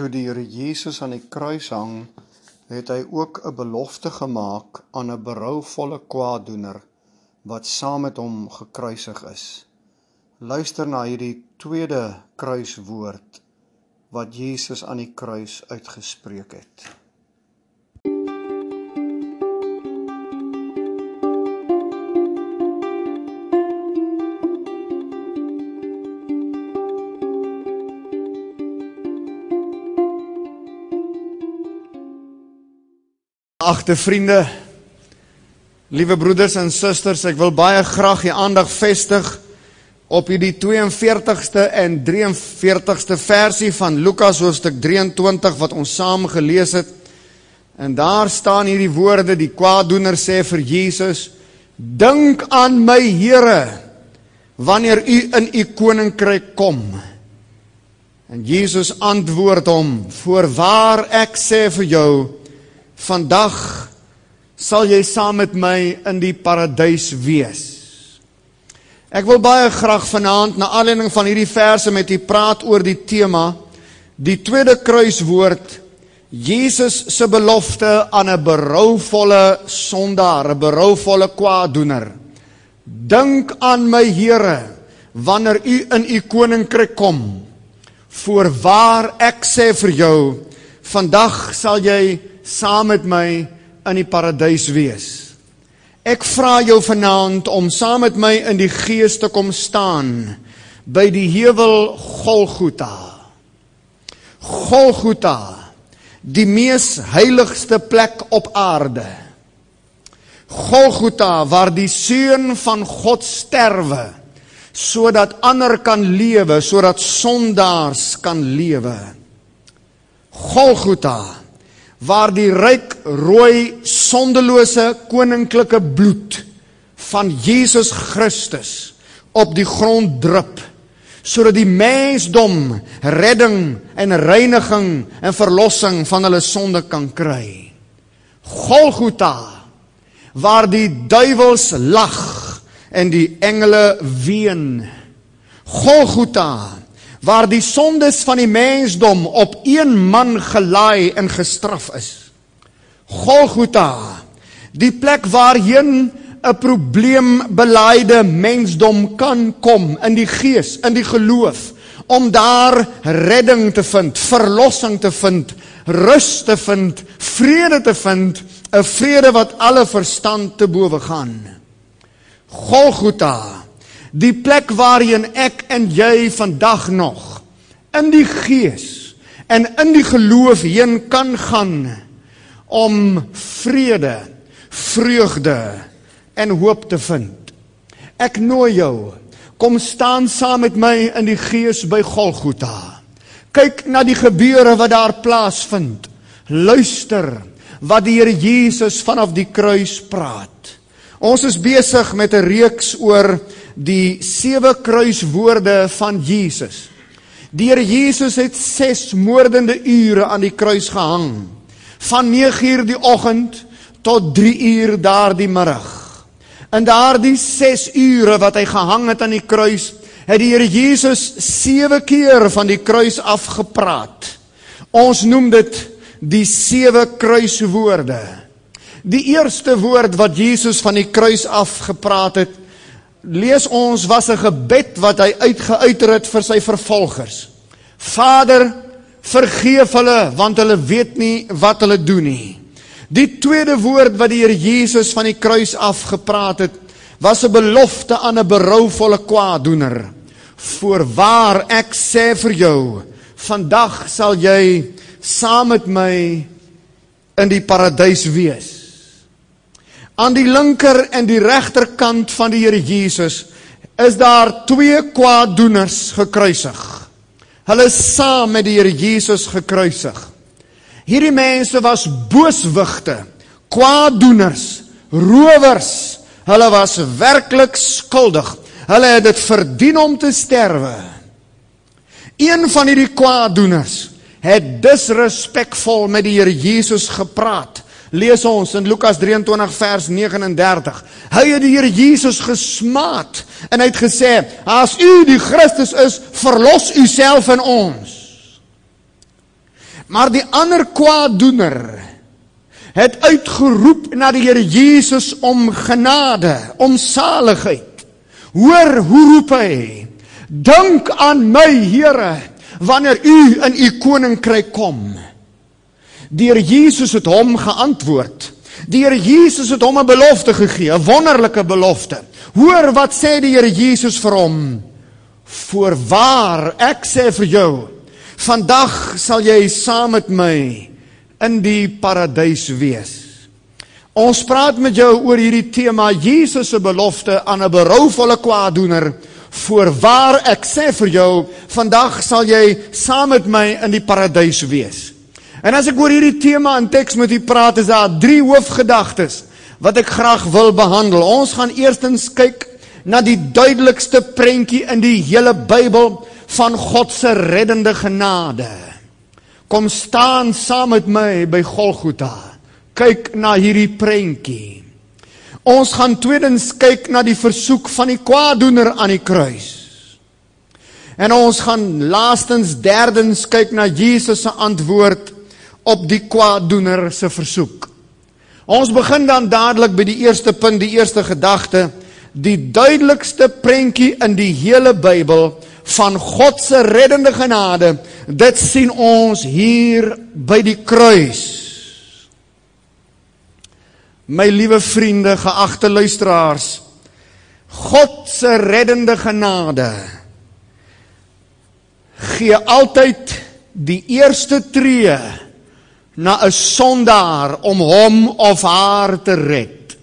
Toe die Here Jesus aan die kruis hang, het hy ook 'n belofte gemaak aan 'n berouvolle kwaadoener wat saam met hom gekruisig is. Luister na hierdie tweede kruiswoord wat Jesus aan die kruis uitgespreek het. Agte vriende, liewe broeders en susters, ek wil baie graag die aandag vestig op hierdie 42ste en 43ste versie van Lukas hoofstuk 23 wat ons saam gelees het. En daar staan hierdie woorde, die kwaadoener sê vir Jesus: "Dink aan my Here wanneer u in u koninkryk kom." En Jesus antwoord hom: "Voorwaar ek sê vir jou, Vandag sal jy saam met my in die paradys wees. Ek wil baie graag vanaand na aanleiding van hierdie verse met u praat oor die tema die tweede kruiswoord Jesus se belofte aan 'n berouvolle sondaar, 'n berouvolle kwaadoener. Dink aan my Here wanneer u in u koninkryk kom. Voorwaar ek sê vir jou, vandag sal jy saam met my in die paradys wees. Ek vra jou vanaand om saam met my in die gees te kom staan by die heuwel Golgotha. Golgotha, die mees heiligste plek op aarde. Golgotha waar die seun van God sterwe sodat ander kan lewe, sodat sondaars kan lewe. Golgotha waar die ryk rooi sondelose koninklike bloed van Jesus Christus op die grond drup sodat die mensdom redding en reiniging en verlossing van hulle sonde kan kry. Golgotha waar die duiwels lag en die engele ween. Golgotha waar die sondes van die mensdom op een man gelaai en gestraf is. Golgotha, die plek waarheen 'n probleembelaide mensdom kan kom in die gees, in die geloof om daar redding te vind, verlossing te vind, rus te vind, vrede te vind, 'n vrede wat alle verstand te bowe gaan. Golgotha Die plek waarheen ek en jy vandag nog in die gees en in die geloof heen kan gaan om vrede, vreugde en hoop te vind. Ek nooi jou, kom staan saam met my in die gees by Golgotha. Kyk na die gebeure wat daar plaasvind. Luister wat die Here Jesus vanaf die kruis praat. Ons is besig met 'n reeks oor die sewe kruiswoorde van Jesus. Die Here Jesus het 6 moordende ure aan die kruis gehang. Van 9uur die oggend tot 3uur daardie middag. In daardie 6 ure wat hy gehang het aan die kruis, het die Here Jesus 7 keer van die kruis af gepraat. Ons noem dit die sewe kruiswoorde. Die eerste woord wat Jesus van die kruis af gepraat het, lees ons was 'n gebed wat hy uitgeuiter het vir sy vervolgers. Vader, vergeef hulle want hulle weet nie wat hulle doen nie. Die tweede woord wat die Here Jesus van die kruis af gepraat het, was 'n belofte aan 'n berouvolle kwaadoener. Voorwaar ek sê vir jou, vandag sal jy saam met my in die paradys wees. Aan die linker en die regterkant van die Here Jesus is daar twee kwaaddoeners gekruisig. Hulle is saam met die Here Jesus gekruisig. Hierdie mense was booswigte, kwaaddoeners, rowers. Hulle was werklik skuldig. Hulle het dit verdien om te sterwe. Een van hierdie kwaaddoeners het disrespekvol met die Here Jesus gepraat lees ons in Lukas 23 vers 39. Hy het die Here Jesus gesmaat en hy het gesê: "As u die Christus is, verlos u self en ons." Maar die ander kwaadoener het uitgeroep na die Here Jesus om genade, om saligheid. Hoor hoe roep hy? Dink aan my, Here, wanneer U in U koninkryk kom. Here Jesus het hom geantwoord. Die Here Jesus het hom 'n belofte gegee, 'n wonderlike belofte. Hoor wat sê die Here Jesus vir hom? Voorwaar, ek sê vir jou, vandag sal jy saam met my in die paradys wees. Ons praat met jou oor hierdie tema Jesus se belofte aan 'n berouvolle kwaadoener. Voorwaar ek sê vir jou, vandag sal jy saam met my in die paradys wees. En as ek oor hierdie tema in teks met u praat, is daar drie hoofgedagtes wat ek graag wil behandel. Ons gaan eerstens kyk na die duidelikste prentjie in die hele Bybel van God se reddende genade. Kom staan saam met my by Golgotha. Kyk na hierdie prentjie. Ons gaan tweedens kyk na die versoek van die kwaadoener aan die kruis. En ons gaan laastens derdens kyk na Jesus se antwoord op die kwaadoener se versoek. Ons begin dan dadelik by die eerste punt, die eerste gedagte, die duidelikste prentjie in die hele Bybel van God se reddende genade. Dit sien ons hier by die kruis. My liewe vriende, geagte luisteraars, God se reddende genade gee altyd die eerste tree na 'n sondaar om hom of haar te red.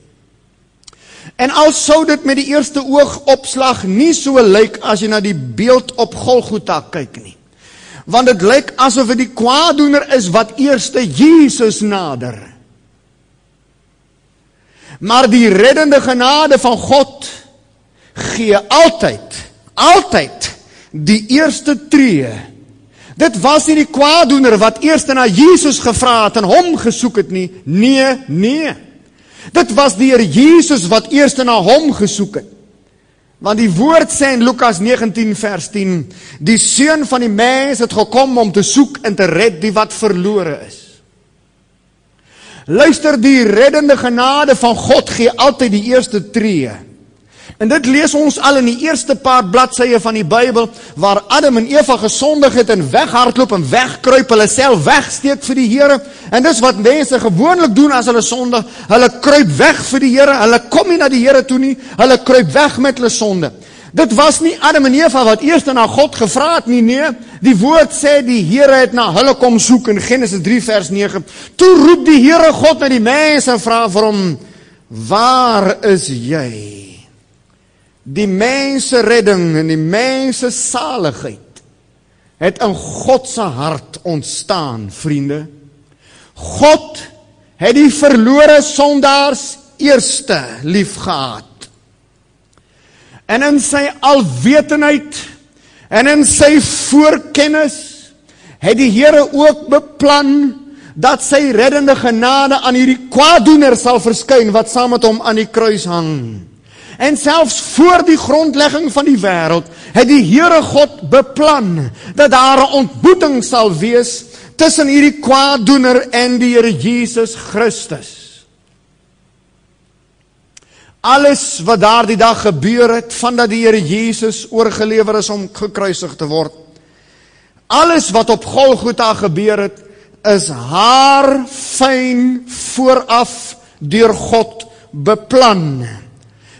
En al sou dit met die eerste oogopslag nie so lyk as jy na die beeld op Golgotha kyk nie. Want dit lyk asof dit die kwaadoener is wat eerste Jesus nader. Maar die reddende genade van God gee altyd, altyd die eerste tree. Dit was nie die kwaadoener wat eers na Jesus gevra het en hom gesoek het nie. Nee, nee. Dit was die Here Jesus wat eers na hom gesoek het. Want die woord sê in Lukas 19 vers 10, die seun van die mens het gekom om te soek en te red die wat verlore is. Luister, die reddende genade van God gee altyd die eerste tree. En dit lees ons al in die eerste paar bladsye van die Bybel waar Adam en Eva gesondig het en weghardloop en wegkruip, hulle self wegsteek vir die Here. En dis wat mense gewoonlik doen as hulle sondig. Hulle kruip weg vir die Here. Hulle kom nie na die Here toe nie. Hulle kruip weg met hulle sonde. Dit was nie Adam en Eva wat eers na God gevra het nie, nee. Die woord sê die Here het na hulle kom soek in Genesis 3 vers 9. Toe roep die Here God na die mense en vra vir hom: "Waar is jy?" Die mense redding en die mense saligheid het in God se hart ontstaan, vriende. God het die verlore sondaars eerste liefgehad. En in sy alwetendheid en in sy voorkennis het die Here ook beplan dat sy reddende genade aan hierdie kwaadoener sal verskyn wat saam met hom aan die kruis hang. En selfs voor die grondlegging van die wêreld het die Here God beplan dat daar 'n ontmoeting sal wees tussen hierdie kwaaddoener en die Here Jesus Christus. Alles wat daardie dag gebeur het vandat die Here Jesus oorgelewer is om gekruisig te word. Alles wat op Golgotha gebeur het is haar fyn vooraf deur God beplan.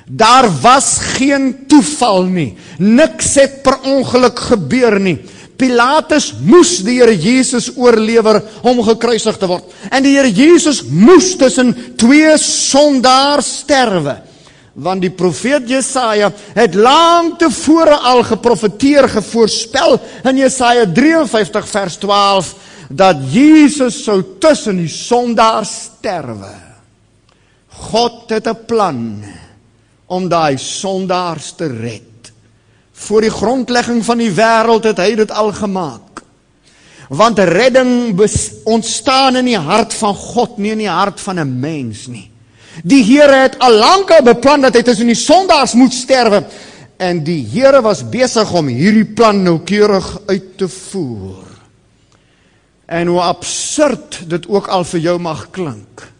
Daar was geen toeval nie. Niks het per ongeluk gebeur nie. Pilatus moes die Here Jesus oorlewer om gekruisig te word. En die Here Jesus moes tussen twee sondaars sterwe. Want die profeet Jesaja het lank tevore al geprofeteer, gevoorspel in Jesaja 53 vers 12 dat Jesus sou tussen die sondaars sterwe. God het 'n plan om daai sondaars te red. Voor die grondlegging van die wêreld het hy dit al gemaak. Want redding ontstaan in die hart van God, nie in die hart van 'n mens nie. Die Here het al lank al beplan dat hy tussen die sondaars moet sterwe en die Here was besig om hierdie plan noukeurig uit te voer. En hoe absurd dit ook al vir jou mag klink.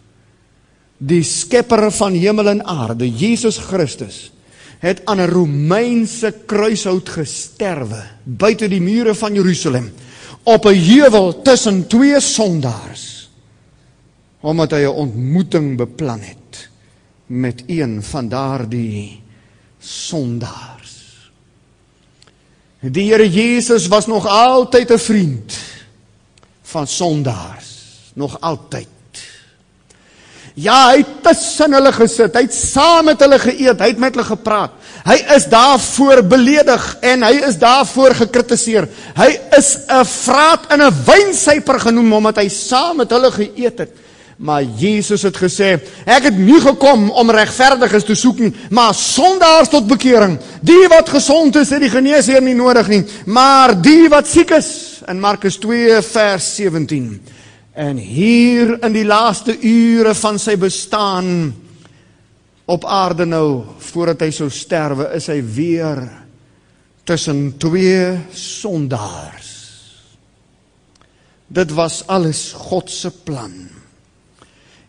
Die skepper van hemel en aarde, Jesus Christus, het aan 'n Romeinse kruishout gesterwe buite die mure van Jerusalem op 'n heuwel tussen twee sondaars omdat hy 'n ontmoeting beplan het met een van daardie sondaars. Die Here Jesus was nog altyd 'n vriend van sondaars, nog altyd. Ja, hy het tussen hulle gesit. Hy het saam met hulle geëet, hy het met hulle gepraat. Hy is daarvoor beledig en hy is daarvoor gekritiseer. Hy is 'n vraat in 'n wynsyper genoem omdat hy saam met hulle geëet het. Maar Jesus het gesê, ek het nie gekom om regverdiges te soek nie, maar sondaars tot bekering. Die wat gesond is, het die geneesheer nie nodig nie, maar die wat siek is. In Markus 2 vers 17. En hier in die laaste ure van sy bestaan op aarde nou voordat hy sou sterwe, is hy weer tussen twee sondaars. Dit was alles God se plan.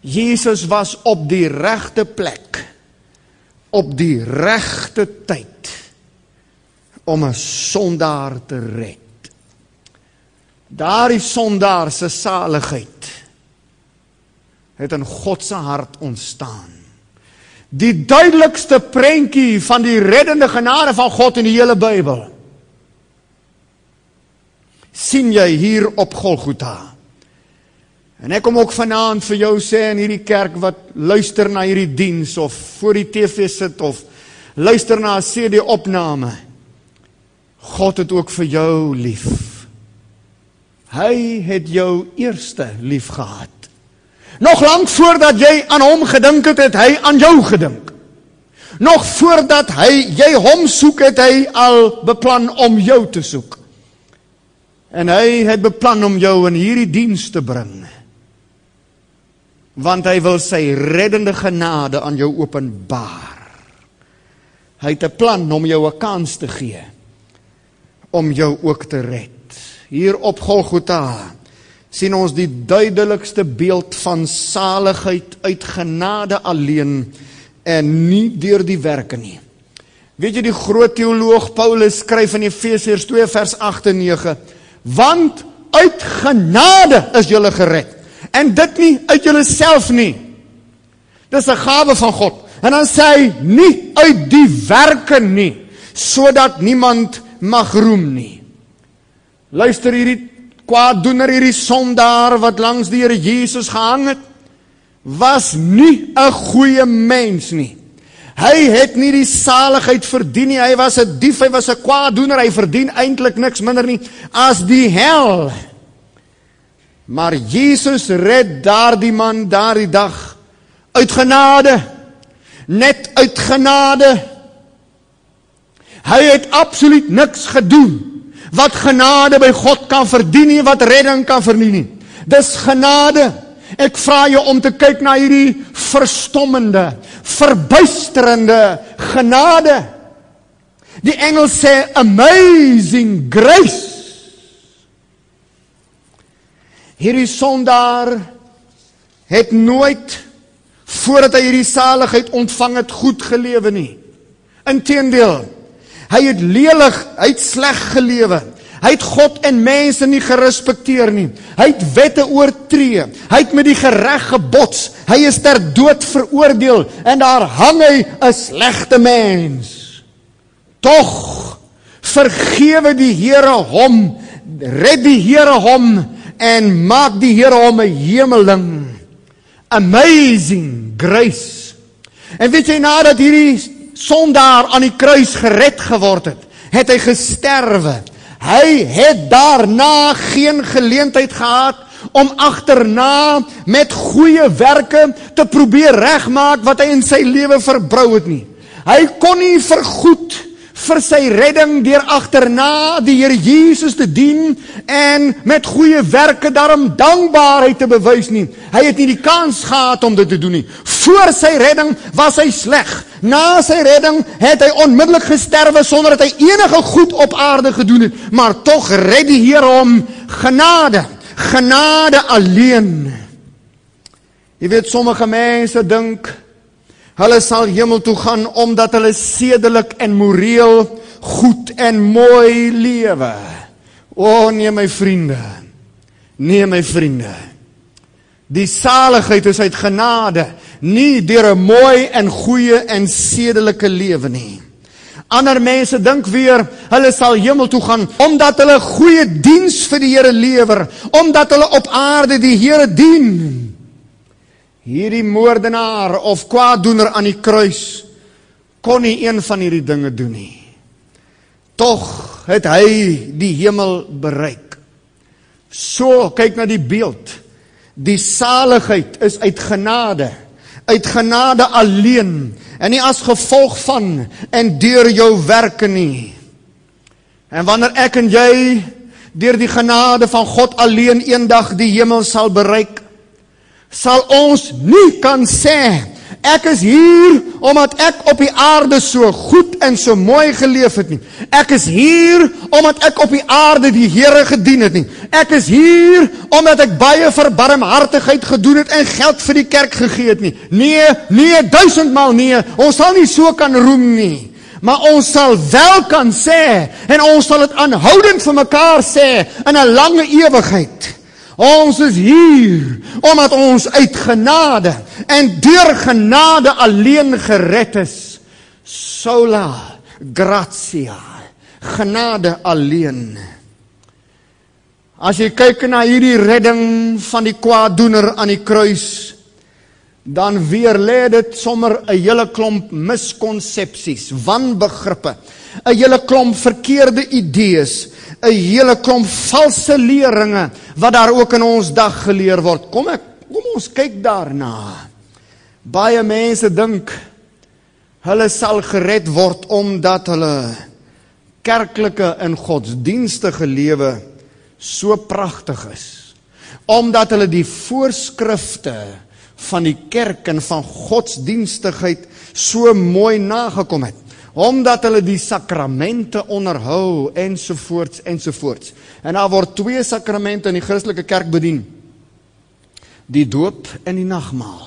Jesus was op die regte plek op die regte tyd om 'n sondaar te red. Daardie sondaar se saligheid het in God se hart ontstaan. Die duidelikste prentjie van die reddende genade van God in die hele Bybel sien jy hier op Golgotha. En ek kom ook vanaand vir jou sê in hierdie kerk wat luister na hierdie diens of voor die TV sit of luister na 'n CD-opname. God het ook vir jou lief. Hy het jou eerste lief gehad. Nog lank voordat jy aan hom gedink het, het hy aan jou gedink. Nog voordat hy jy hom soek het hy al beplan om jou te soek. En hy het beplan om jou in hierdie diens te bring. Want hy wil sy reddende genade aan jou openbaar. Hy het 'n plan om jou 'n kans te gee om jou ook te red hier op Golgotha sien ons die duidelikste beeld van saligheid uit genade alleen en nie deur die werke nie. Weet jy die groot teoloog Paulus skryf in Efesiërs 2 vers 8 en 9 want uit genade is jy gered en dit nie uit jouself nie. Dis 'n gawe van God. En dan sê hy nie uit die werke nie sodat niemand mag roem nie. Luister hierdie kwaaddoener hierdie sondaar wat langs die Here Jesus gehang het was nie 'n goeie mens nie. Hy het nie die saligheid verdien nie. Hy was 'n dief, hy was 'n kwaaddoener. Hy verdien eintlik niks minder nie as die hel. Maar Jesus red daardie man daardie dag uit genade. Net uit genade. Hy het absoluut niks gedoen wat genade by God kan verdien nie, wat redding kan verdien nie. Dis genade. Ek vra jou om te kyk na hierdie verstommende, verbuisterende genade. Die engel sê amazing grace. Hierdie sondaar het nooit voordat hy hierdie saligheid ontvang het goed gelewe nie. Inteendeel, Hy het lelig, hy het sleg gelewe. Hy het God en mense nie gerespekteer nie. Hy het wette oortree. Hy het met die gereg gebots. Hy is ter dood veroordeel en daar hang hy 'n slegte mens. Tog vergewe die Here hom, red die Here hom en maak die Here hom 'n hemeling. Amazing grace. En weet jy nadat hierdie sondaar aan die kruis gered geword het, het hy gesterwe. Hy het daarna geen geleentheid gehad om agterna met goeie werke te probeer regmaak wat hy in sy lewe verbrou het nie. Hy kon nie vergoed vir sy redding deur agterna die Here Jesus te dien en met goeie werke daarom dankbaarheid te bewys nie. Hy het nie die kans gehad om dit te doen nie. Voor sy redding was hy sleg. Na sy redding het hy onmiddellik gesterwe sonder dat hy enige goed op aarde gedoen het, maar tog red die Here hom genade. Genade alleen. Jy weet sommige mense dink hulle sal hemel toe gaan omdat hulle sedelik en moreel goed en mooi lewe. O nee my vriende. Nee my vriende. Die saligheid is uit genade, nie deur 'n mooi en goeie en sedelike lewe nie. Ander mense dink weer hulle sal hemel toe gaan omdat hulle goeie diens vir die Here lewer, omdat hulle op aarde die Here dien. Hierdie moordenaar of kwaaddoener aan die kruis kon nie een van hierdie dinge doen nie. Tog het hy die hemel bereik. So kyk na die beeld. Die saligheid is uit genade, uit genade alleen en nie as gevolg van en deur jou werke nie. En wanneer ek en jy deur die genade van God alleen eendag die hemel sal bereik, sal ons nie kan sê Ek is hier omdat ek op die aarde so goed en so mooi geleef het nie. Ek is hier omdat ek op die aarde die Here gedien het nie. Ek is hier omdat ek baie verbarmhartigheid gedoen het en geld vir die kerk gegee het nie. Nee, nee, duisendmal nee. Ons sal nie so kan roem nie. Maar ons sal wel kan sê en ons sal dit aanhoudend vir mekaar sê in 'n lange ewigheid. Ons is hier omdat ons uit genade en deur genade alleen gered is. Sola gratia. Genade alleen. As jy kyk na hierdie redding van die kwaaddoener aan die kruis, dan weer lê dit sommer 'n hele klomp miskonsepsies, wanbegrippe, 'n hele klomp verkeerde idees 'n hele klomp valse leringe wat daar ook in ons dag geleer word. Kom ek kom ons kyk daarna. Baie mense dink hulle sal gered word omdat hulle kerklike en godsdienstige lewe so pragtig is. Omdat hulle die voorskrifte van die kerk en van godsdienstigheid so mooi nagekom het omdat hulle die sakramente onderhou ensovoorts ensovoorts. En daar word twee sakramente in die Christelike kerk bedien. Die doop en die nagmaal.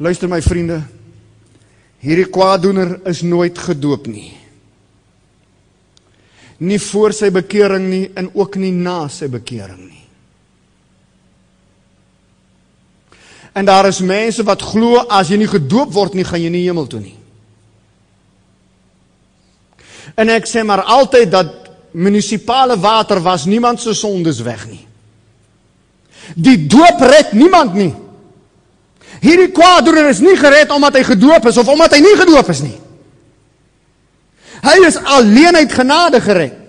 Luister my vriende. Hierdie kwaadoener is nooit gedoop nie. Nie voor sy bekering nie en ook nie na sy bekering nie. En daar is mense wat glo as jy nie gedoop word nie, gaan jy nie hemel toe nie. En ek sê maar altyd dat munisipale water was niemand se sondes weg nie. Die doop red niemand nie. Hierdie kwaadoener is nie gered omdat hy gedoop is of omdat hy nie gedoop is nie. Hy is alleen uit genade gered.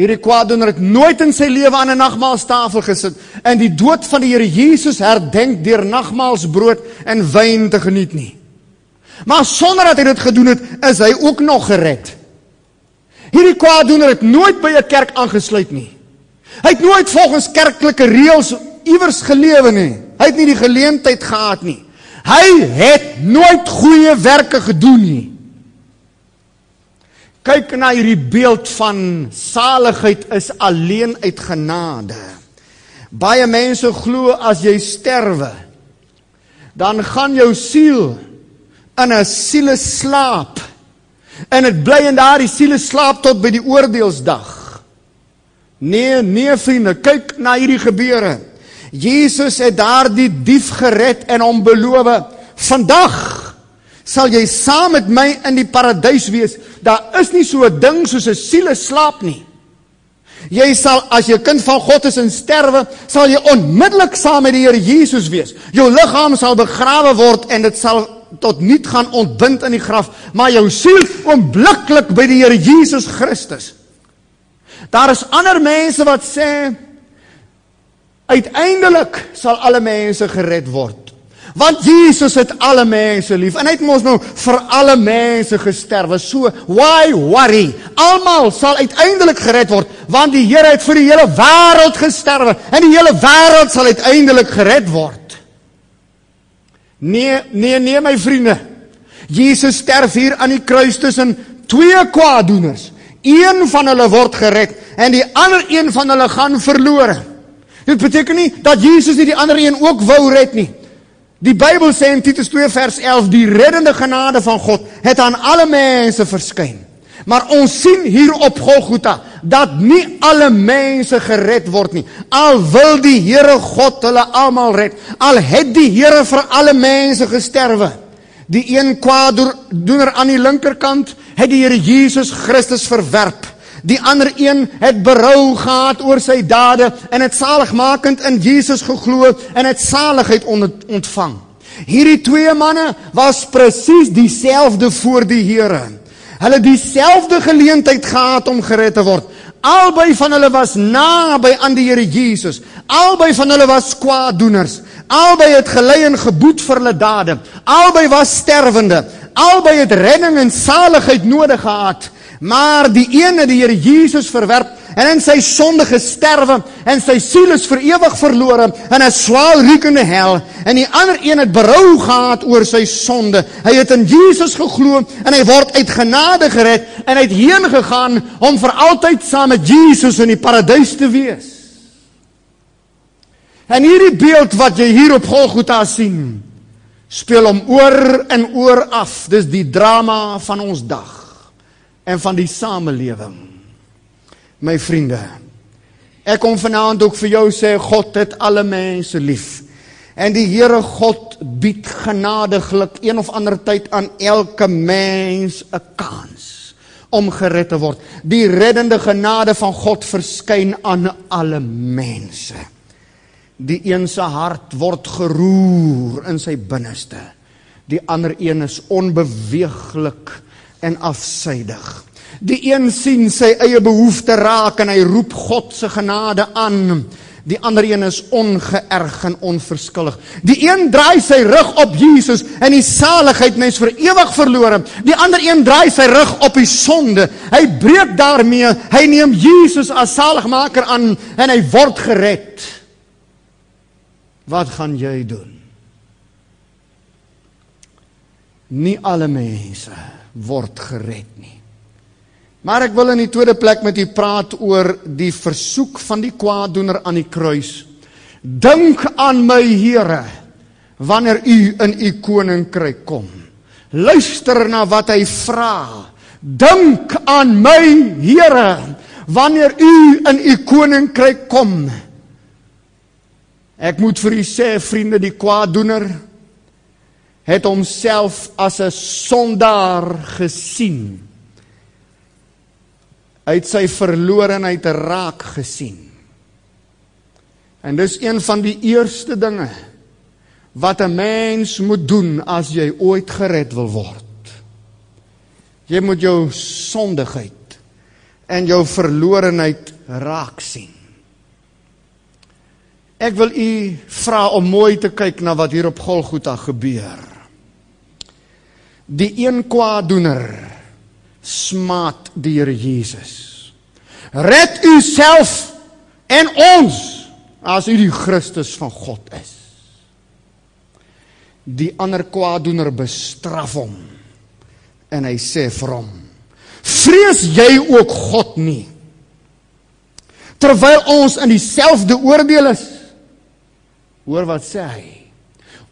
Hierdie kwaadoener het nooit in sy lewe aan 'n nagmaalstafel gesit en die dood van die Here Jesus herdenk deur nagmaalsbrood en wyn te geniet nie. Maar sonder dat hy dit gedoen het, is hy ook nog gered. Hierdie kwaadoener het nooit by 'n kerk aangesluit nie. Hy het nooit volgens kerklike reëls iewers gelewe nie. Hy het nie die geleentheid gehad nie. Hy het nooit goeie werke gedoen nie. Kyk na hierdie beeld van saligheid is alleen uit genade. Baie mense glo as jy sterwe, dan gaan jou siel in 'n sieleslaap. En dit bly in daardie sieleslaap tot by die oordeelsdag. Nee, nee vriende, kyk na hierdie gebeure. Jesus het daardie dief gered en hom beloof: "Vandag sal jy saam met my in die paradys wees. Daar is nie so 'n ding soos 'n siele slaap nie. Jy sal as jy kind van God is en sterwe, sal jy onmiddellik saam met die Here Jesus wees. Jou liggaam sal begrawe word en dit sal tot niet gaan ontbind in die graf, maar jou siel oombliklik by die Here Jesus Christus. Daar is ander mense wat sê uiteindelik sal alle mense gered word. Want Jesus het alle mense lief en hy het mos nou vir alle mense gesterwe. So why worry? Almal sal uiteindelik gered word want die Here het vir die hele wêreld gesterwe en die hele wêreld sal uiteindelik gered word. Nee, nee, nee my vriende. Jesus sterf hier aan die kruis tussen twee kwaadoeners. Een van hulle word gered en die ander een van hulle gaan verlore. Dit beteken nie dat Jesus nie die ander een ook wou red nie. Die Bybel sê in Titus 2 vers 11 die reddende genade van God het aan alle mense verskyn. Maar ons sien hier op Golgotha dat nie alle mense gered word nie. Al wil die Here God hulle almal red, al het die Here vir alle mense gesterwe. Die een kwaadoener aan die linkerkant het die Here Jesus Christus verwerp. Die ander een het berou gehad oor sy dade en het saligmakend in Jesus geglo en het saligheid ontvang. Hierdie twee manne was presies dieselfde voor die Here. Hulle het dieselfde geleentheid gehad om gered te word. Albei van hulle was naby aan die Here Jesus. Albei van hulle was kwaadoeners. Albei het gelei en geboet vir hulle dade. Albei was sterwende. Albei het redding en saligheid nodig gehad. Maar die een het die Here Jesus verwerp en in sy sonde gesterwe en sy siel is vir ewig verlore in 'n swaalriekende hel en die ander een het berou gehad oor sy sonde. Hy het in Jesus geglo en hy word uit genade gered en hy het heen gegaan om vir altyd saam met Jesus in die paradys te wees. En hierdie beeld wat jy hier op Golgotha sien, speel hom oor en oor af. Dis die drama van ons dag en van die samelewing my vriende. Ek kom vanaand ook vir jou sê God het alle mense lief. En die Here God bied genadiglik een of ander tyd aan elke mens 'n kans om gered te word. Die reddende genade van God verskyn aan alle mense. Die een se hart word geroer in sy binneste. Die ander een is onbeweeglik en afsydig. Die een sien sy eie behoefte raak en hy roep God se genade aan. Die ander een is ongeërg en onverskillig. Die een draai sy rug op Jesus en die saligheid mens vir ewig verlore. Die ander een draai sy rug op die sonde. Hy breek daarmee. Hy neem Jesus as saligmaker aan en hy word gered. Wat gaan jy doen? Nie alle mense word gered nie. Maar ek wil in die tweede plek met u praat oor die versoek van die kwaadoener aan die kruis. Dink aan my Here wanneer u in u koninkryk kom. Luister na wat hy vra. Dink aan my Here wanneer u in u koninkryk kom. Ek moet vir u sê vriende die kwaadoener het homself as 'n sondaar gesien Hy het sy verlorenheid raak gesien. En dis een van die eerste dinge wat 'n mens moet doen as jy ooit gered wil word. Jy moet jou sondigheid en jou verlorenheid raak sien. Ek wil u vra om mooi te kyk na wat hier op Golgotha gebeur. Die een kwaadoener smaat die Here Jesus. Red u self en ons as u die Christus van God is. Die ander kwaadoener bestraf hom en hy sê vir hom: "Vrees jy ook God nie?" Terwyl ons in dieselfde oordeel is. Hoor wat sê hy?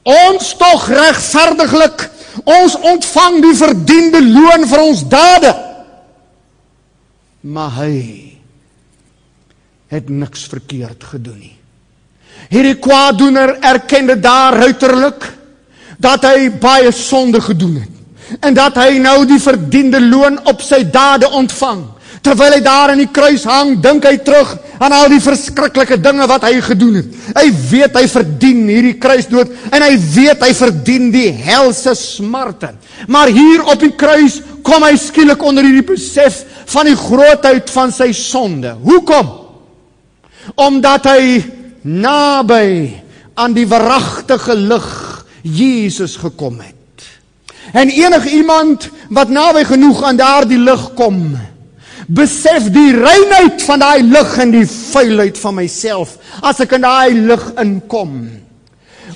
Ons tog regverdiglik Ons ontvang die verdiende loon vir ons dade. Maar hy het niks verkeerd gedoen nie. Hierdie kwaadoener erkende daar uiterlik dat hy baie sonde gedoen het en dat hy nou die verdiende loon op sy dade ontvang. Terwyl hy daar aan die kruis hang, dink hy terug aan al die verskriklike dinge wat hy gedoen het. Hy weet hy verdien hierdie kruisdood en hy weet hy verdien die helse smarte. Maar hier op die kruis kom hy skielik onder hierdie besef van die grootheid van sy sonde. Hoekom? Omdat hy naby aan die verragtige lig Jesus gekom het. En enige iemand wat naby genoeg aan daardie lig kom, besef die reinheid van daai lig en die vuilheid van myself as ek in daai lig inkom.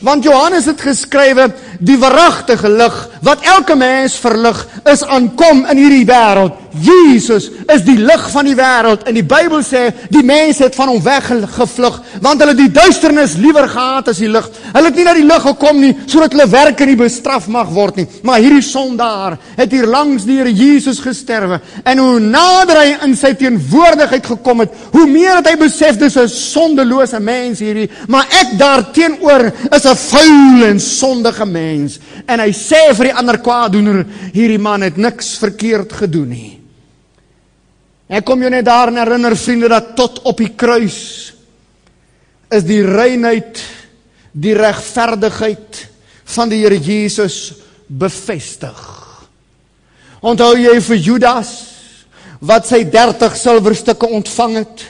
Want Johannes het geskrywe die waaragtige lig wat elke mens verlig is aankom in hierdie wêreld. Jesus is die lig van die wêreld en die Bybel sê die mense het van hom weggevlug want hulle die duisternis liewer gehaat as die lig. Hulle het nie na die lig gekom nie sodat hulle werke nie bestraf mag word nie. Maar hierdie sondaar het hier langs die Here Jesus gesterwe en hoe nader hy in sy teenwoordigheid gekom het, hoe meer het hy besef dis 'n sondelose mens hierdie, maar ek daarteenoor is 'n vuil en sondige mens en hy sê vir die ander kwaadoener hierdie man het niks verkeerd gedoen nie. Ek kom jou net daarin herinner vriende dat tot op die kruis is die reinheid, die regverdigheid van die Here Jesus bevestig. Onthou jy vir Judas wat sy 30 silwerstukke ontvang het?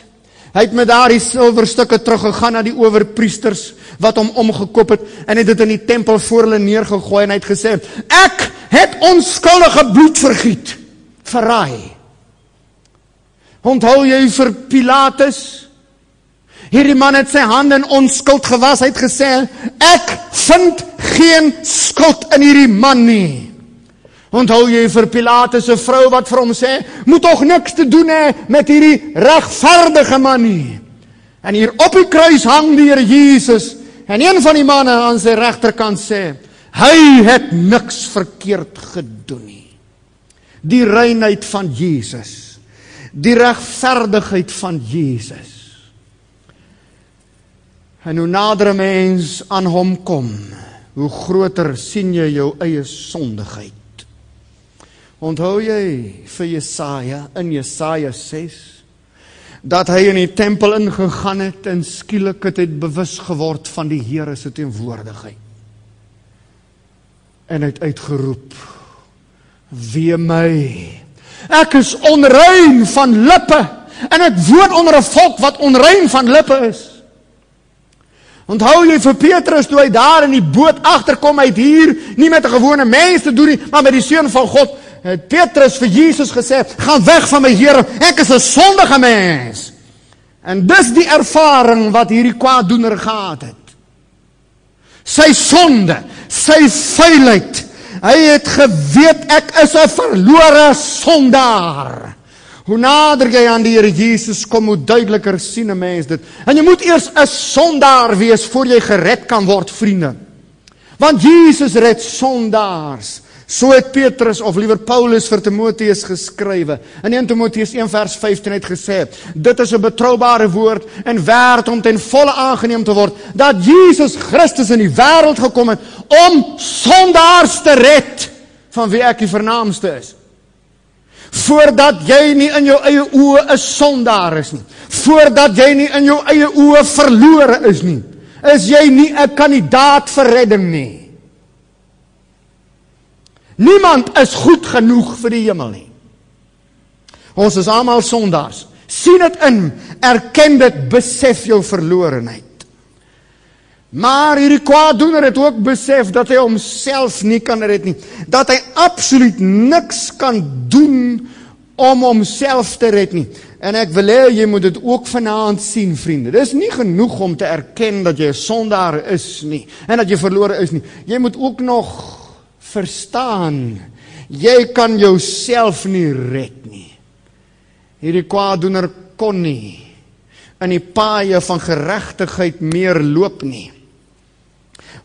Hy het met daardie silwerstukke teruggegaan na die owerpriesters wat hom omgekoop het en het dit in die tempel voor hulle neergegooi en hy het gesê: "Ek het onskuldige bloed vergiet." Verraai. Onthou jy vir Pilatus? Hierdie man het sy hande in onskuld gewas. Hy het gesê, "Ek vind geen skuld in hierdie man nie." Onthou jy vir Pilatus se vrou wat vir hom sê, "Moet tog niks te doen hê met hierdie regverdige man nie." En hier op die kruis hang die Here Jesus en een van die manne aan sy regterkant sê, "Hy het niks verkeerd gedoen nie." Die reinheid van Jesus die regverdigheid van Jesus. En hoe nader 'n mens aan hom kom, hoe groter sien jy jou eie sondigheid. Onthou jy vir Jesaja in Jesaja 6 dat hy in die tempel ingegaan het en skielik het hy bewus geword van die Here se teenwoordigheid. En hy het uitgeroep: "Wee my, Ek is onrein van lippe en ek woon onder 'n volk wat onrein van lippe is. Onthou jy vir Petrus toe hy daar in die boot agterkom uit hier nie met 'n gewone mens te doen nie, maar met die seun van God. Het Petrus vir Jesus gesê: "Gaan weg van my Here, ek is 'n sondige mens." En dis die ervaring wat hierdie kwaaddoener gehad het. Sy sonde, sy vuilheid, Hy het geweet ek is 'n verlore sondaar. Hoe nader jy aan die Here Jesus kom, hoe duideliker sien 'n mens dit. En jy moet eers 'n sondaar wees voor jy gered kan word, vriende. Want Jesus red sondaars. So het Petrus of liewer Paulus vir Timoteus geskrywe. In 1 Timoteus 1 vers 15 het gesê: "Dit is 'n betroubare woord en werd om ten volle aangeneem te word dat Jesus Christus in die wêreld gekom het om sondaars te red, van wie ek die vernaamste is." Voordat jy nie in jou eie oë 'n sondaar is nie, voordat jy nie in jou eie oë verlore is nie, is jy nie 'n kandidaat vir redding nie. Niemand is goed genoeg vir die hemel nie. Ons is almal sondaars. sien dit in, erken dit, besef jou verlorenheid. Maar hierdie kwaaddoener het ook besef dat hy homself nie kan red nie, dat hy absoluut niks kan doen om homself te red nie. En ek wil hê jy moet dit ook vanaand sien, vriende. Dis nie genoeg om te erken dat jy 'n sondaar is nie en dat jy verlore is nie. Jy moet ook nog verstaan. Jy kan jouself nie red nie. Hierdie kwaadoener kon nie in die paaie van geregtigheid meer loop nie.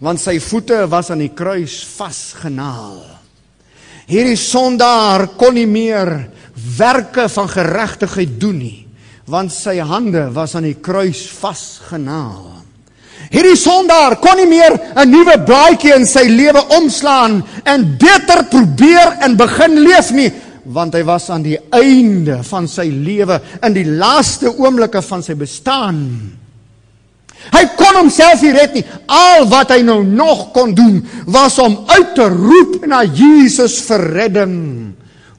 Want sy voete was aan die kruis vasgenaal. Hierdie sondaar kon nie meer werke van geregtigheid doen nie, want sy hande was aan die kruis vasgenaal. Hierdie sondaar kon nie meer 'n nuwe blaadjie in sy lewe omslaan en beter probeer en begin leef nie, want hy was aan die einde van sy lewe, in die laaste oomblikke van sy bestaan. Hy kon homself nie red nie. Al wat hy nou nog kon doen, was om uit te roep na Jesus vir redding.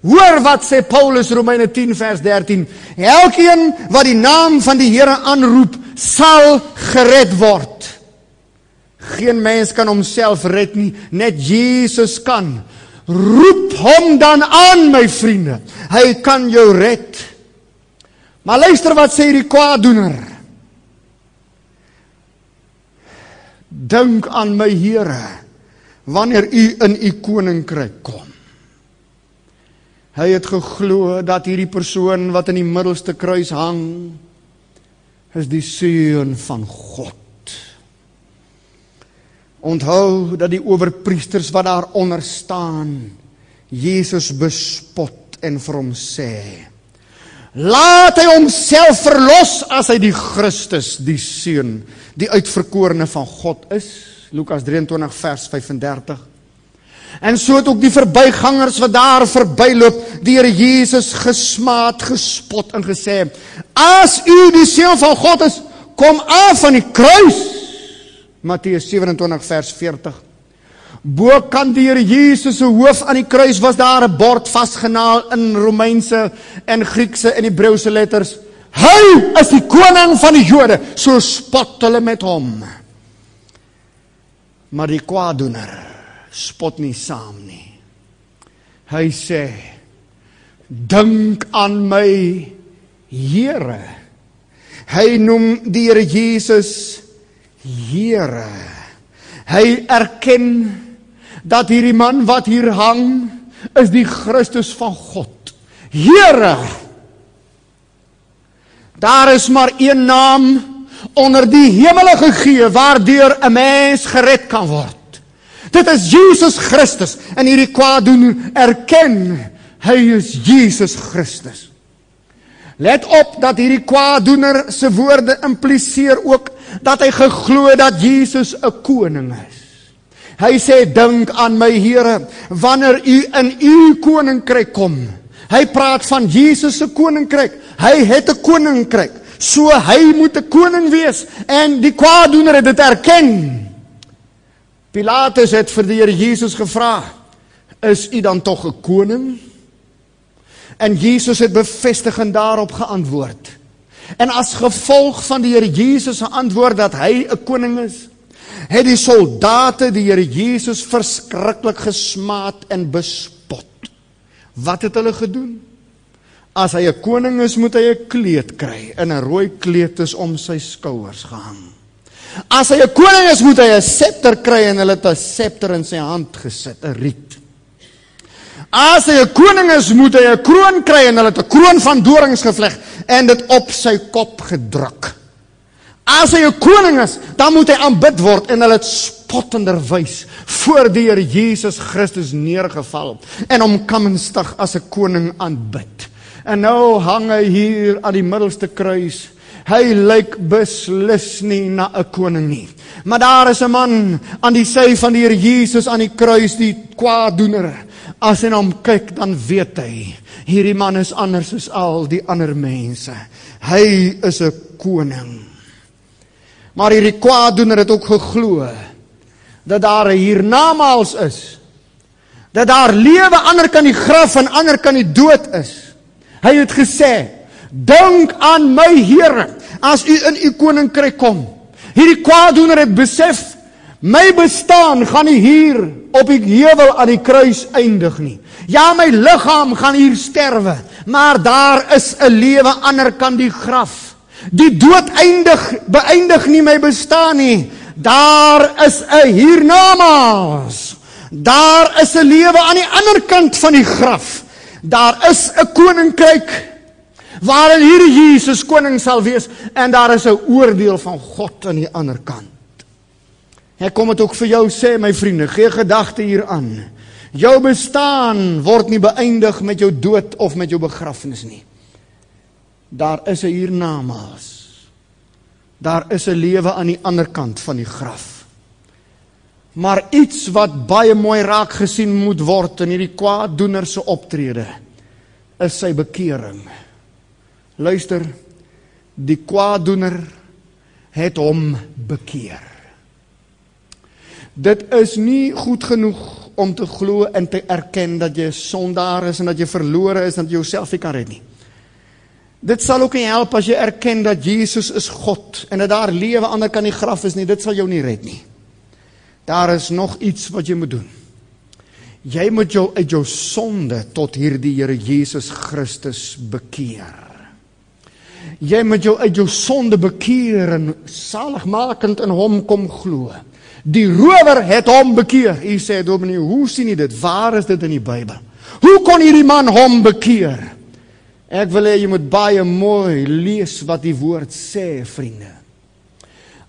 Hoor wat sê Paulus Romeine 10 vers 13. Elkeen wat die naam van die Here aanroep, sal gered word. Geen mens kan homself red nie, net Jesus kan. Roep hom dan aan, my vriende. Hy kan jou red. Maar luister wat sê hierdie kwaadoener. Dink aan my Here wanneer u in u koninkryk kom. Hy het geglo dat hierdie persoon wat in die middelste kruis hang is die seun van God. Onthou dat die owerpriesters wat daar onder staan Jesus bespot en vir hom sê: Laat hy homself verlos as hy die Christus, die seun, die uitverkorene van God is. Lukas 23 vers 35. En so het ook die verbygangers wat daar verbyloop, die Here Jesus gesmaat, gespot en gesê: "As u die seun van God is, kom af van die kruis." Matteus 27 vers 40. Bo kan die Here Jesus se hoof aan die kruis was daar 'n bord vasgenaal in Romeinse en Griekse en Hebreëse letters. Hy is die koning van die Jode. So spot hulle met hom. Maar die kwaadoener spot nie saam nie. Hy sê: Dink aan my Here. Hy noem die Here Jesus Here. Hy erken dat hierdie man wat hier hang is die Christus van God. Here. Daar is maar een naam onder die hemele gegee waardeur 'n mens gered kan word. Dit is Jesus Christus en hierdie kwaadoener erken hy is Jesus Christus. Let op dat hierdie kwaadoener se woorde impliseer ook dat hy geglo dat Jesus 'n koning is. Hy sê dink aan my Here wanneer u in u koninkryk kom. Hy praat van Jesus se koninkryk. Hy het 'n koninkryk. So hy moet 'n koning wees en die kwaadoener het dit erken. Pilatus het vir die Here Jesus gevra: "Is u dan tog 'n koning?" En Jesus het bevestigend daarop geantwoord. En as gevolg van die Here Jesus se antwoord dat hy 'n koning is, het die soldate die Here Jesus verskriklik gesmaat en bespot. Wat het hulle gedoen? As hy 'n koning is, moet hy 'n kleed kry en 'n rooi kleed is om sy skouers gehang. As hy 'n koning is, moet hy 'n septer kry en hulle het 'n septer in sy hand gesit, 'n riet. As hy 'n koning is, moet hy 'n kroon kry en hulle het 'n kroon van dorings gevleg en dit op sy kop gedruk. As hy 'n koning is, dan moet hy aanbid word en hulle het spottenderwys voor die Here Jesus Christus neergeval en hom kamenstig as 'n koning aanbid. En nou hang hy hier aan die middelste kruis Hy lyk beslis nie na 'n koning nie. Maar daar is 'n man aan die sy van die Here Jesus aan die kruis, die kwaadoener. As hy hom kyk, dan weet hy, hierdie man is anders as al die ander mense. Hy is 'n koning. Maar hierdie kwaadoener het ook geglo dat daar 'n hiernamaals is. Dat daar lewe ander kan die graf en ander kan die dood is. Hy het gesê, Dink aan my Here as u in u koninkryk kom. Hierdie kwaadoener het besef my bestaan gaan nie hier op die heuwel aan die kruis eindig nie. Ja, my liggaam gaan hier sterwe, maar daar is 'n lewe ander kan die graf. Die dood eindig beëindig nie my bestaan nie. Daar is 'n hiernamaals. Daar is 'n lewe aan die ander kant van die graf. Daar is 'n koninkryk waarin hierdie Jesus koning sal wees en daar is 'n oordeel van God aan die ander kant. Ek kom dit ook vir jou sê my vriende, gee gedagte hieraan. Jou bestaan word nie beëindig met jou dood of met jou begrafnis nie. Daar is 'n hiernamaals. Daar is 'n lewe aan die ander kant van die graf. Maar iets wat baie mooi raak gesien moet word in hierdie kwaaddoener se optrede is sy bekering. Luister, die kwaadoener het hom bekeer. Dit is nie goed genoeg om te glo en te erken dat jy sondaar is en dat jy verlore is en dat jy jouself nie kan red nie. Dit sal ook nie help as jy erken dat Jesus is God en dat daar lewe ander kan die graf is nie. Dit sal jou nie red nie. Daar is nog iets wat jy moet doen. Jy moet jou uit jou sonde tot hierdie Here Jesus Christus bekeer. Jy moet jou uit jou sonde bekeer en saligmakend in hom kom glo. Die rower het hom bekeer. U sê dominee, hoe sien jy dit? Waar is dit in die Bybel? Hoe kon hierdie man hom bekeer? Ek wil hê jy moet baie mooi lees wat die woord sê, vriende.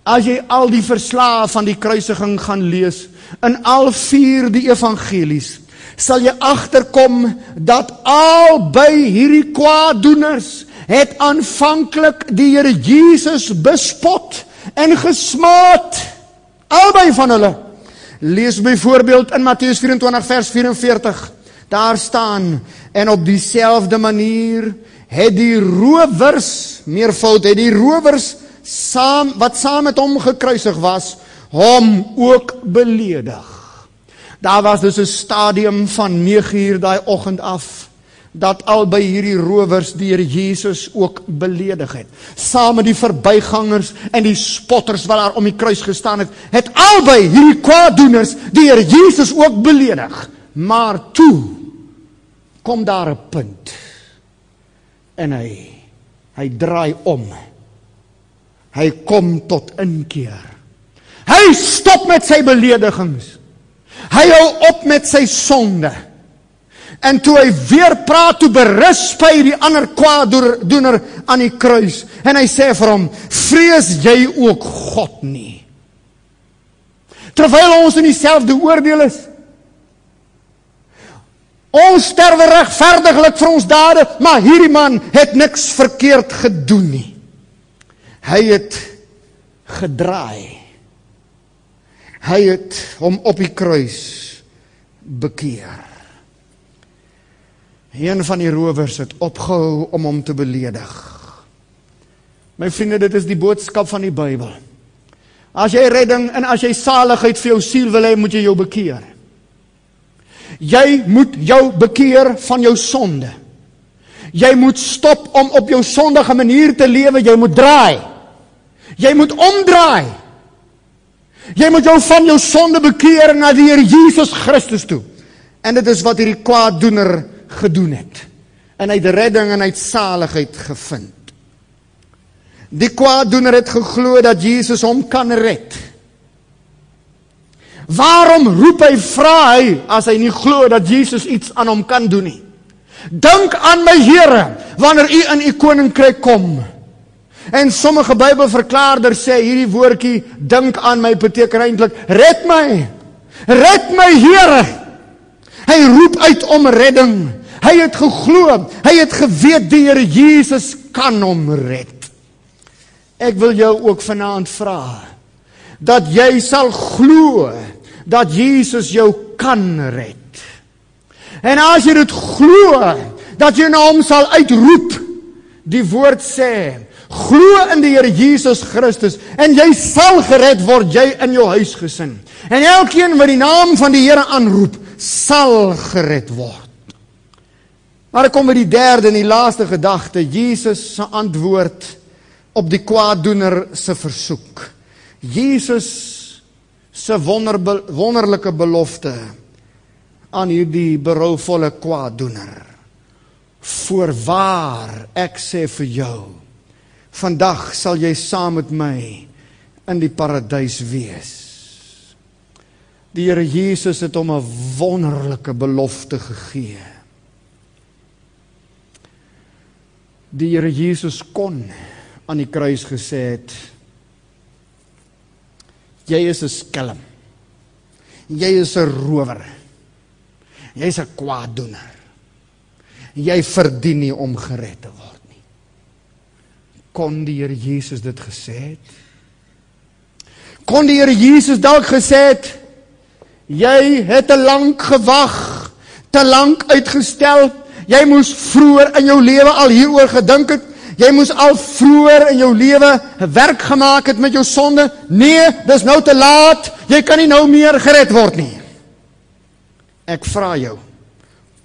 As jy al die verslae van die kruisiging gaan lees in al vier die evangelies, sal jy agterkom dat albei hierdie kwaadoeners het aanvanklik die Here Jesus bespot en gesmaat. Albei van hulle. Lees byvoorbeeld in Matteus 24 vers 44. Daar staan en op dieselfde manier het die rowers meervoud het die rowers saam wat saam met hom gekruisig was hom ook beledig. Daar was dus 'n stadium van 9uur daai oggend af dat albei hierdie rowers die Here Jesus ook beledig het. Saam met die verbygangers en die spotters wat daar om die kruis gestaan het, het albei hierdie kwaaddoeners die Here Jesus ook beledig. Maar toe kom daar 'n punt en hy hy draai om. Hy kom tot inkeer. Hy stop met sy beledigings. Hy hou op met sy sonde. En toe hy weer praat, toe berisp hy die ander kwaaddoener aan die kruis en hy sê vir hom: "Vrees jy ook God nie?" Terwyl ons in dieselfde oordeel is. Ons sterwe regverdiglik vir ons dade, maar hierdie man het niks verkeerd gedoen nie. Hy het gedraai. Hy het hom op die kruis bekeer. Een van die rowers het opgehou om hom te beledig. My vriende, dit is die boodskap van die Bybel. As jy redding en as jy saligheid vir jou siel wil hê, moet jy jou bekeer. Jy moet jou bekeer van jou sonde. Jy moet stop om op jou sondige manier te lewe, jy moet draai. Jy moet omdraai. Jy moet jou van jou sonde bekeer na die Here Jesus Christus toe. En dit is wat hierdie kwaaddoener gedoen het. En hy het redding en hy het saligheid gevind. Die kwaaddoener het geglo dat Jesus hom kan red. Waarom roep hy vra hy as hy nie glo dat Jesus iets aan hom kan doen nie? Dink aan my Here wanneer u in u koninkryk kom. En sommige Bybelverklaarders sê hierdie woordjie dink aan my beteken eintlik red my. Red my Here. Hy roep uit om redding. Hy het geglo. Hy het geweet die Here Jesus kan hom red. Ek wil jou ook vanaand vra dat jy sal glo dat Jesus jou kan red. En as jy dit glo dat jy na hom sal uitroep, die woord sê, glo in die Here Jesus Christus en jy sal gered word jy in jou huisgesin. En elkeen wat die naam van die Here aanroep, sal gered word. Maar kom by die derde en die laaste gedagte, Jesus se antwoord op die kwaaddoener se versoek. Jesus se wonder wonderlike belofte aan hierdie berouvolle kwaaddoener. Voorwaar, ek sê vir jou, vandag sal jy saam met my in die paradys wees. Die Here Jesus het hom 'n wonderlike belofte gegee. Die Here Jesus kon aan die kruis gesê het jy is 'n skelm. Jy is 'n rower. Jy's 'n kwaaddoener. Jy verdien nie om gered te word nie. Kon die Here Jesus dit gesê het? Kon die Here Jesus dalk gesê het jy het te lank gewag te lank uitgestel Jy moes vroeër in jou lewe al hieroor gedink het. Jy moes al vroeër in jou lewe werk gemaak het met jou sonde. Nee, dis nou te laat. Jy kan nie nou meer gered word nie. Ek vra jou,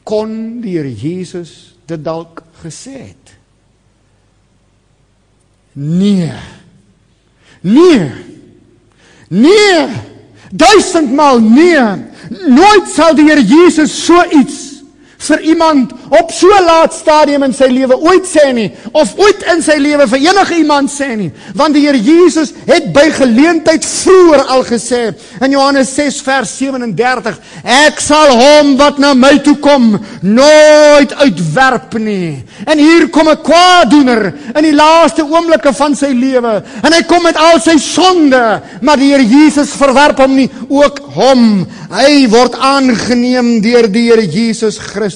kon die Here Jesus dit dalk gesê het? Nee. Nee. Nee. Duisendmaal nee. Nooit sal die Here Jesus so iets vir iemand op so laat stadium in sy lewe ooit sê nie of ooit in sy lewe vir enige iemand sê nie want die Here Jesus het by geleentheid vroeër al gesê in Johannes 6 vers 37 ek sal hom wat na my toe kom nooit uitwerp nie en hier kom 'n kwaadoener in die laaste oomblikke van sy lewe en hy kom met al sy sonde maar die Here Jesus verwerp hom nie ook hom hy word aangeneem deur die Here Jesus Christus.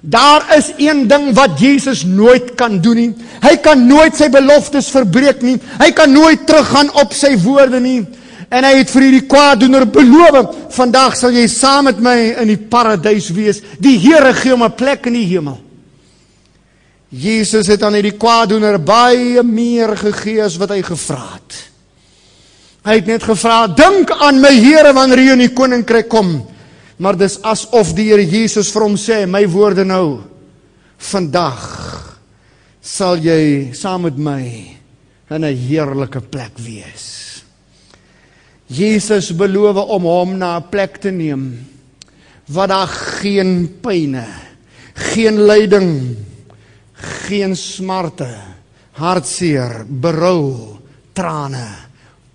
Daar is een ding wat Jesus nooit kan doen nie. Hy kan nooit sy beloftes verbreek nie. Hy kan nooit teruggaan op sy woorde nie. En hy het vir hierdie kwaadoener beloof, vandag sal jy saam met my in die paradys wees. Die Here gee hom 'n plek in die hemel. Jesus het aan hierdie kwaadoener baie meer gegee as wat hy gevra het. Hy het net gevra: "Dink aan my Here wanneer jy in die koninkryk kom." Maar dis asof die Here Jesus vir hom sê, my woorde nou vandag sal jy saam met my in 'n heerlike plek wees. Jesus beloof om hom na 'n plek te neem waar daar geen pyne, geen lyding, geen smarte, hartseer, berou, trane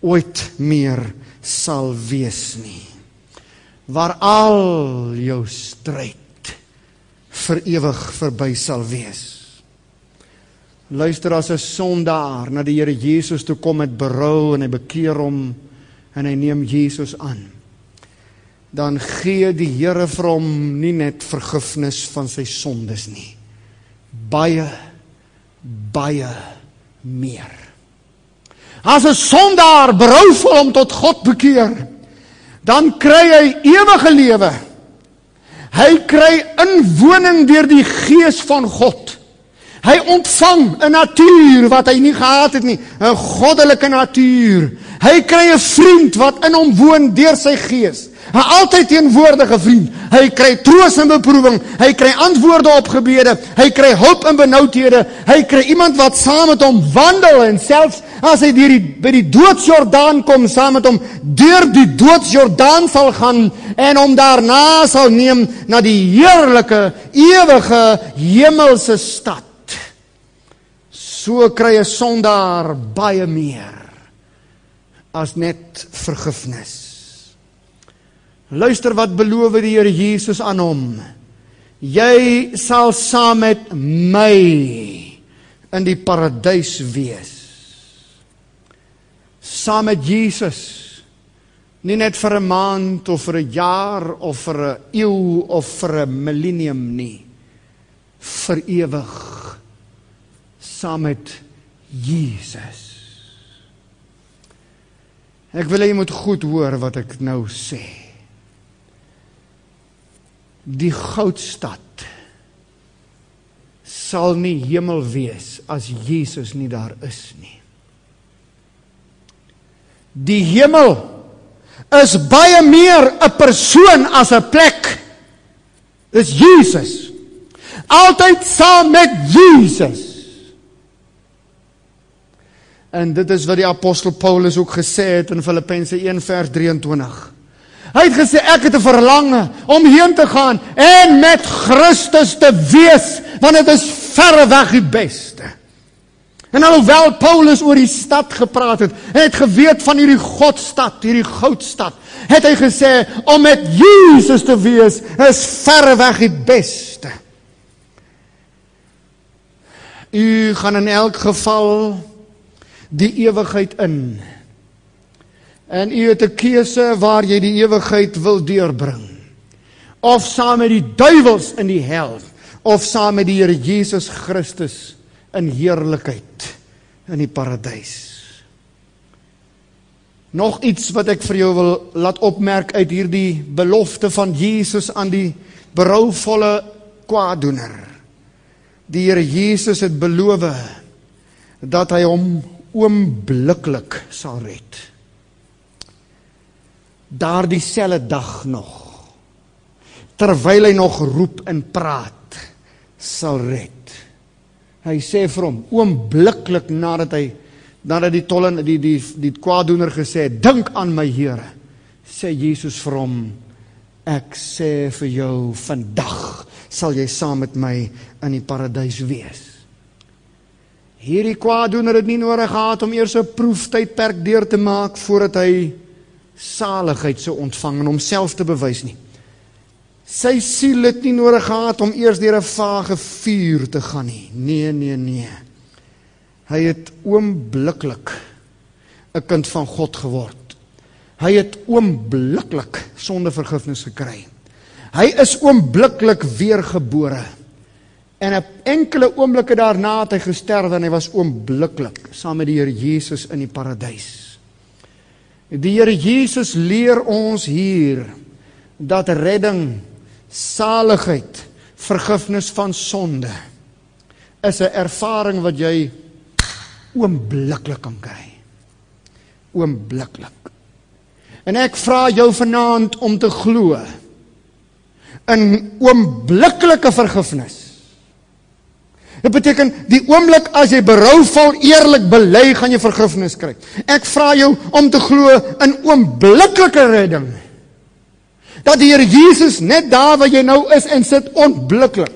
ooit meer sal wees nie waar al jou stryd vir ewig verby sal wees. Luister as 'n sondaar na die Here Jesus toe kom met berou en hy bekeer hom en hy neem Jesus aan. Dan gee die Here vir hom nie net vergifnis van sy sondes nie. Baie baie meer. As 'n sondaar berouvol om tot God bekeer, dan kry hy ewige lewe. Hy kry inwoning deur die gees van God. Hy ontvang 'n natuur wat hy nie gehad het nie, 'n goddelike natuur. Hy kry 'n vriend wat in hom woon deur sy gees. 'n altyd teenwoordige vriend. Hy kry troos in beproewing, hy kry antwoorde op gebede, hy kry hulp in benoudhede, hy kry iemand wat saam met hom wandel en selfs as hy deur die by die doodsjordaan kom saam met hom deur die doodsjordaan sal gaan en hom daarna sal neem na die heerlike ewige hemelse stad. So kry 'n sondaar baie meer as net vergifnis. Luister wat beloof die Here Jesus aan hom. Jy sal saam met my in die paradys wees. Saam met Jesus. Nie net vir 'n maand of vir 'n jaar of vir 'n eeu of vir 'n millennium nie. Vir ewig saam met Jesus. Ek wil hê jy moet goed hoor wat ek nou sê die goudstad sal nie hemel wees as Jesus nie daar is nie. Die hemel is baie meer 'n persoon as 'n plek. Dis Jesus. Altyd saam met Jesus. En dit is wat die apostel Paulus ook gesê het in Filippense 1 vers 23. Hy het gesê ek het 'n verlange om heen te gaan en met Christus te wees, want dit is verre weg die beste. En alhoewel Paulus oor die stad gepraat het, het geweet van hierdie Godstad, hierdie goudstad, het hy gesê om met Jesus te wees is verre weg die beste. U gaan in elk geval die ewigheid in. En u het 'n keuse waar jy die ewigheid wil deurbring. Of saam met die duiwels in die hel of saam met die Here Jesus Christus in heerlikheid in die paradys. Nog iets wat ek vir jou wil laat opmerk uit hierdie belofte van Jesus aan die berouvolle kwaadoener. Die Here Jesus het beloof dat hy hom oombliklik sal red daardie selfde dag nog terwyl hy nog roep en praat sal red. Hy sê vir hom oombliklik nadat hy nadat die tolle die die die kwaadoener gesê het dink aan my Here sê Jesus vir hom ek sê vir jou vandag sal jy saam met my in die paradys wees. Hierdie kwaadoener het nie nodig gehad om eers 'n proeftydperk deur te maak voordat hy saligheid sou ontvang en homself te bewys nie. Sy siel het nie nodig gehad om eers deur 'n vage vuur te gaan nie. Nee, nee, nee. Hy het oombliklik 'n kind van God geword. Hy het oombliklik sonde vergifnis gekry. Hy is oombliklik weergebore. En 'n enkele oomblikke daarna het hy gesterf en hy was oombliklik saam met die Here Jesus in die paradys. Die Here Jesus leer ons hier dat redding, saligheid, vergifnis van sonde is 'n ervaring wat jy oombliklik kan kry. Oombliklik. En ek vra jou vanaand om te glo in oombliklike vergifnis. Dit beteken die oomblik as jy berouvol eerlik bely, gaan jy vergifnis kry. Ek vra jou om te glo in oombliklike redding. Dat die Here Jesus net daar waar jy nou is en sit onblikklik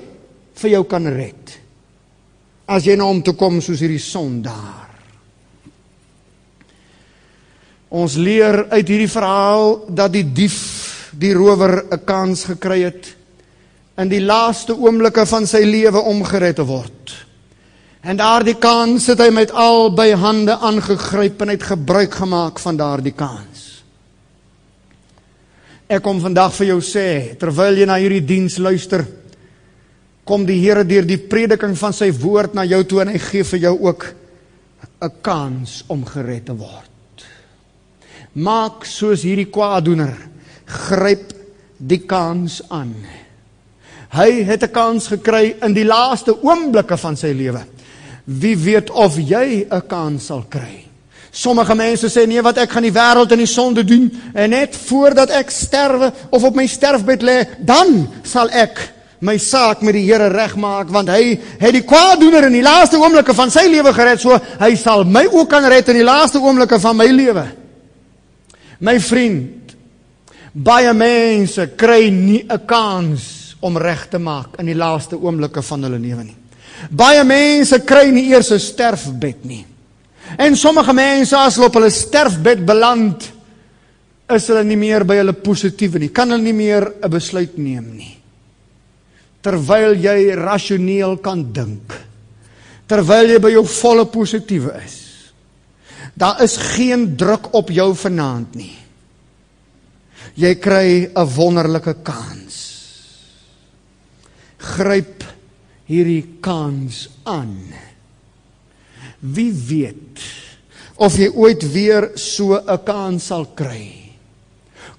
vir jou kan red. As jy na nou hom toe kom soos hierdie sondaar. Ons leer uit hierdie verhaal dat die dief, die rower 'n kans gekry het in die laaste oomblikke van sy lewe om gered te word. En daardie kans het hy met albei hande aangegryp en het gebruik gemaak van daardie kans. Ek kom vandag vir jou sê, terwyl jy na hierdie diens luister, kom die Here deur die prediking van sy woord na jou toe en hy gee vir jou ook 'n kans om gered te word maak soos hierdie kwaadoener gryp die kans aan hy het 'n kans gekry in die laaste oomblikke van sy lewe. Wie weet of jy 'n kans sal kry? Sommige mense sê nee wat ek gaan die wêreld in die sonde doen en net voordat ek sterwe of op my sterfbed lê dan sal ek my saak met die Here regmaak want hy het die kwaadoener in die laaste oomblikke van sy lewe gered so hy sal my ook kan red in die laaste oomblikke van my lewe. My vriend, baie mense kry nie 'n kans om reg te maak in die laaste oomblikke van hulle lewe nie. Baie mense kry nie eers 'n sterfbed nie. En sommige mense as hulle op hulle sterfbed beland, is hulle nie meer by hulle positiewe nie. Kan hulle nie meer 'n besluit neem nie. Terwyl jy rasioneel kan dink. Terwyl jy by jou volle positiewe is. Daar is geen druk op jou vanaand nie. Jy kry 'n wonderlike kans. Gryp hierdie kans aan. Wie weet of jy ooit weer so 'n kans sal kry.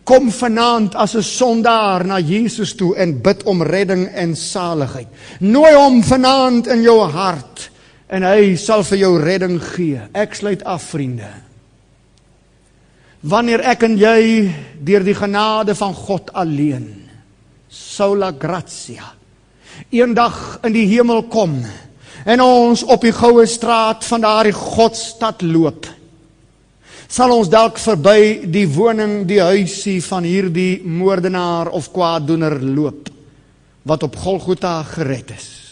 Kom vanaand as 'n sondaar na Jesus toe en bid om redding en saligheid. Nooi hom vanaand in jou hart en hy sal vir jou redding gee. Ek sluit af vriende. Wanneer ek en jy deur die genade van God alleen sola gratia eendag in die hemel kom en ons op die goue straat van daardie Godstad loop sal ons dalk verby die woning die huisie van hierdie moordenaar of kwaaddoener loop wat op Golgotha gered is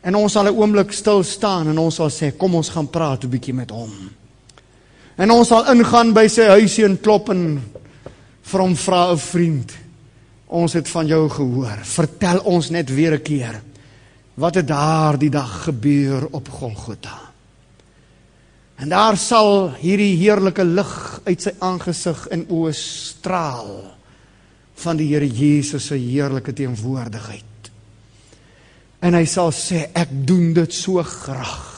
En ons sal 'n oomblik stil staan en ons sal sê kom ons gaan praat 'n bietjie met hom. En ons sal ingaan by sy huisie en klop en vir hom vra 'n vriend. Ons het van jou gehoor. Vertel ons net weer 'n keer. Wat het daar die dag gebeur op Golgotha? En daar sal hierdie heerlike lig uit sy aangesig en oë straal van die Here Jesus se heerlike teenwoordigheid. En hy sal sê ek doen dit so graag.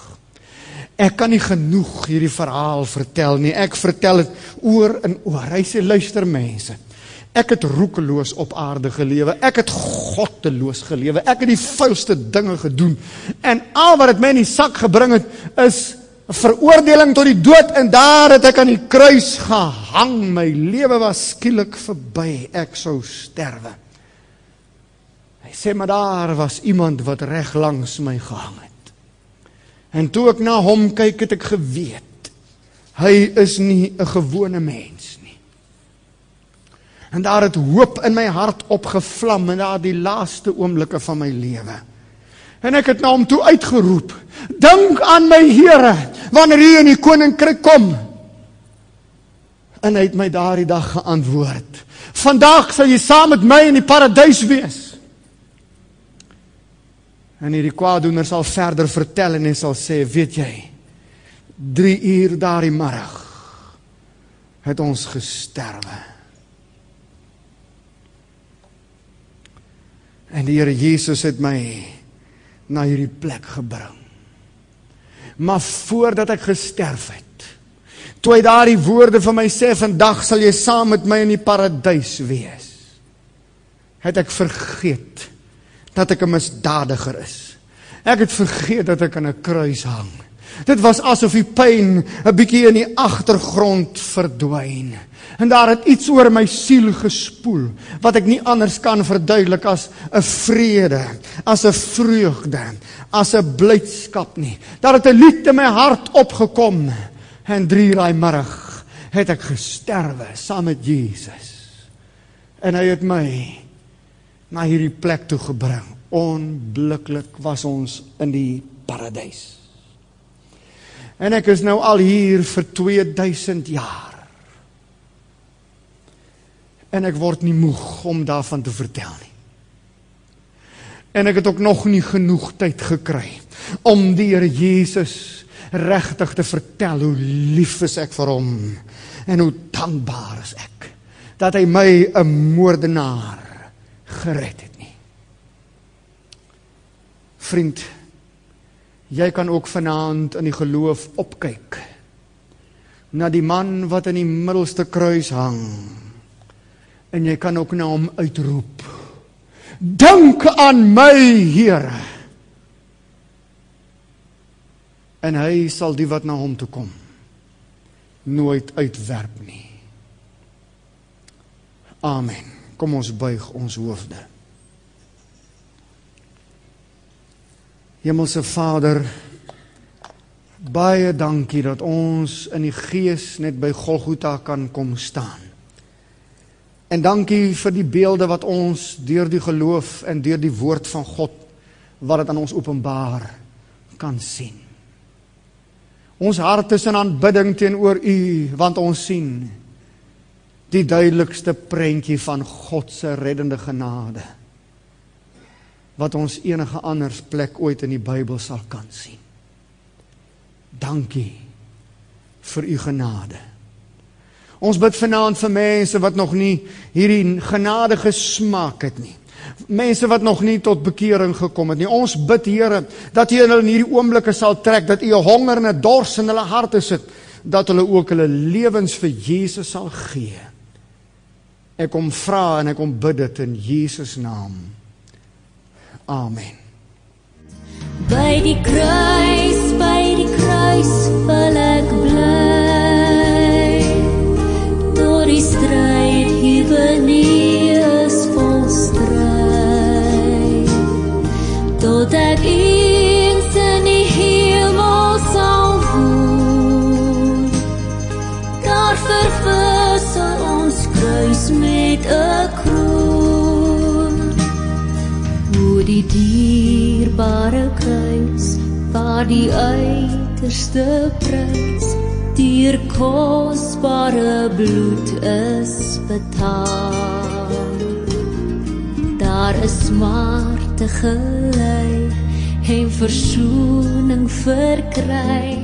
Ek kan nie genoeg hierdie verhaal vertel nie. Ek vertel dit oor en oor. Hy sê luister mense. Ek het roekeloos op aarde gelewe. Ek het goddeloos gelewe. Ek het die vuilste dinge gedoen. En al wat dit my in die sak gebring het is veroordeling tot die dood en daar het ek aan die kruis gehang. My lewe was skielik verby. Ek sou sterwe. Hy sê maar daar was iemand wat reg langs my gehang het. En toe ek na hom kyk het ek geweet hy is nie 'n gewone mens. En daar het hoop in my hart opgevlam in daardie laaste oomblikke van my lewe. En ek het na hom toe uitgeroep: "Dink aan my Here wanneer U in die koninkryk kom." En hy het my daardie dag geantwoord: "Vandag sal jy saam met my in die paradys wees." En hierdie kwaadoener sal verder vertel en hy sal sê: "Weet jy, 3 uur daardie middag het ons gesterwe." En die Here Jesus het my na hierdie plek gebring. Maar voordat ek gesterf het, toe hy daardie woorde vir my sê, "Vandag sal jy saam met my in die paradys wees." Het ek vergeet dat ek 'n misdadiger is. Ek het vergeet dat ek aan 'n kruis hang. Dit was asof die pyn 'n bietjie in die agtergrond verdwyn. En daar het iets oor my siel gespoel wat ek nie anders kan verduidelik as 'n vrede, as 'n vreugde, as 'n blydskap nie. Daar het 'n lied in my hart opgekom en drie raai middag het ek gesterwe saam met Jesus. En hy het my na hierdie plek toe gebring. Onblikklik was ons in die paradys. En ek is nou al hier vir 2000 jaar en ek word nie moeg om daarvan te vertel nie. En ek het ook nog nie genoeg tyd gekry om die Here Jesus regtig te vertel hoe lief is ek vir hom en hoe dankbaar is ek dat hy my 'n moordenaar gered het nie. Vriend, jy kan ook vanaand in die geloof opkyk na die man wat in die middelste kruis hang En jy kan ook na hom uitroep. Dink aan my, Here. En hy sal die wat na hom toe kom nooit uitwerp nie. Amen. Kom ons buig ons hoofde. Hemelse Vader, baie dankie dat ons in die gees net by Golgotha kan kom staan. En dankie vir die beelde wat ons deur die geloof en deur die woord van God wat dit aan ons openbaar kan sien. Ons hart is in aanbidding teenoor U want ons sien die duidelikste prentjie van God se reddende genade wat ons enige anders plek ooit in die Bybel sal kan sien. Dankie vir U genade. Ons bid vanaand vir mense wat nog nie hierdie genade gesmaak het nie. Mense wat nog nie tot bekering gekom het nie. Ons bid Here dat U hulle in hierdie oomblikke sal trek, dat U 'n honger en 'n dors in hulle harte sit, dat hulle ook hulle lewens vir Jesus sal gee. Ek kom vra en ek kom bid dit in Jesus naam. Amen. By die kruis, by die kruis, wil dierbare kruis waar die uiterste prys Dier kosbare bloed is betaal. Daar is smarte gelei En versoening verkry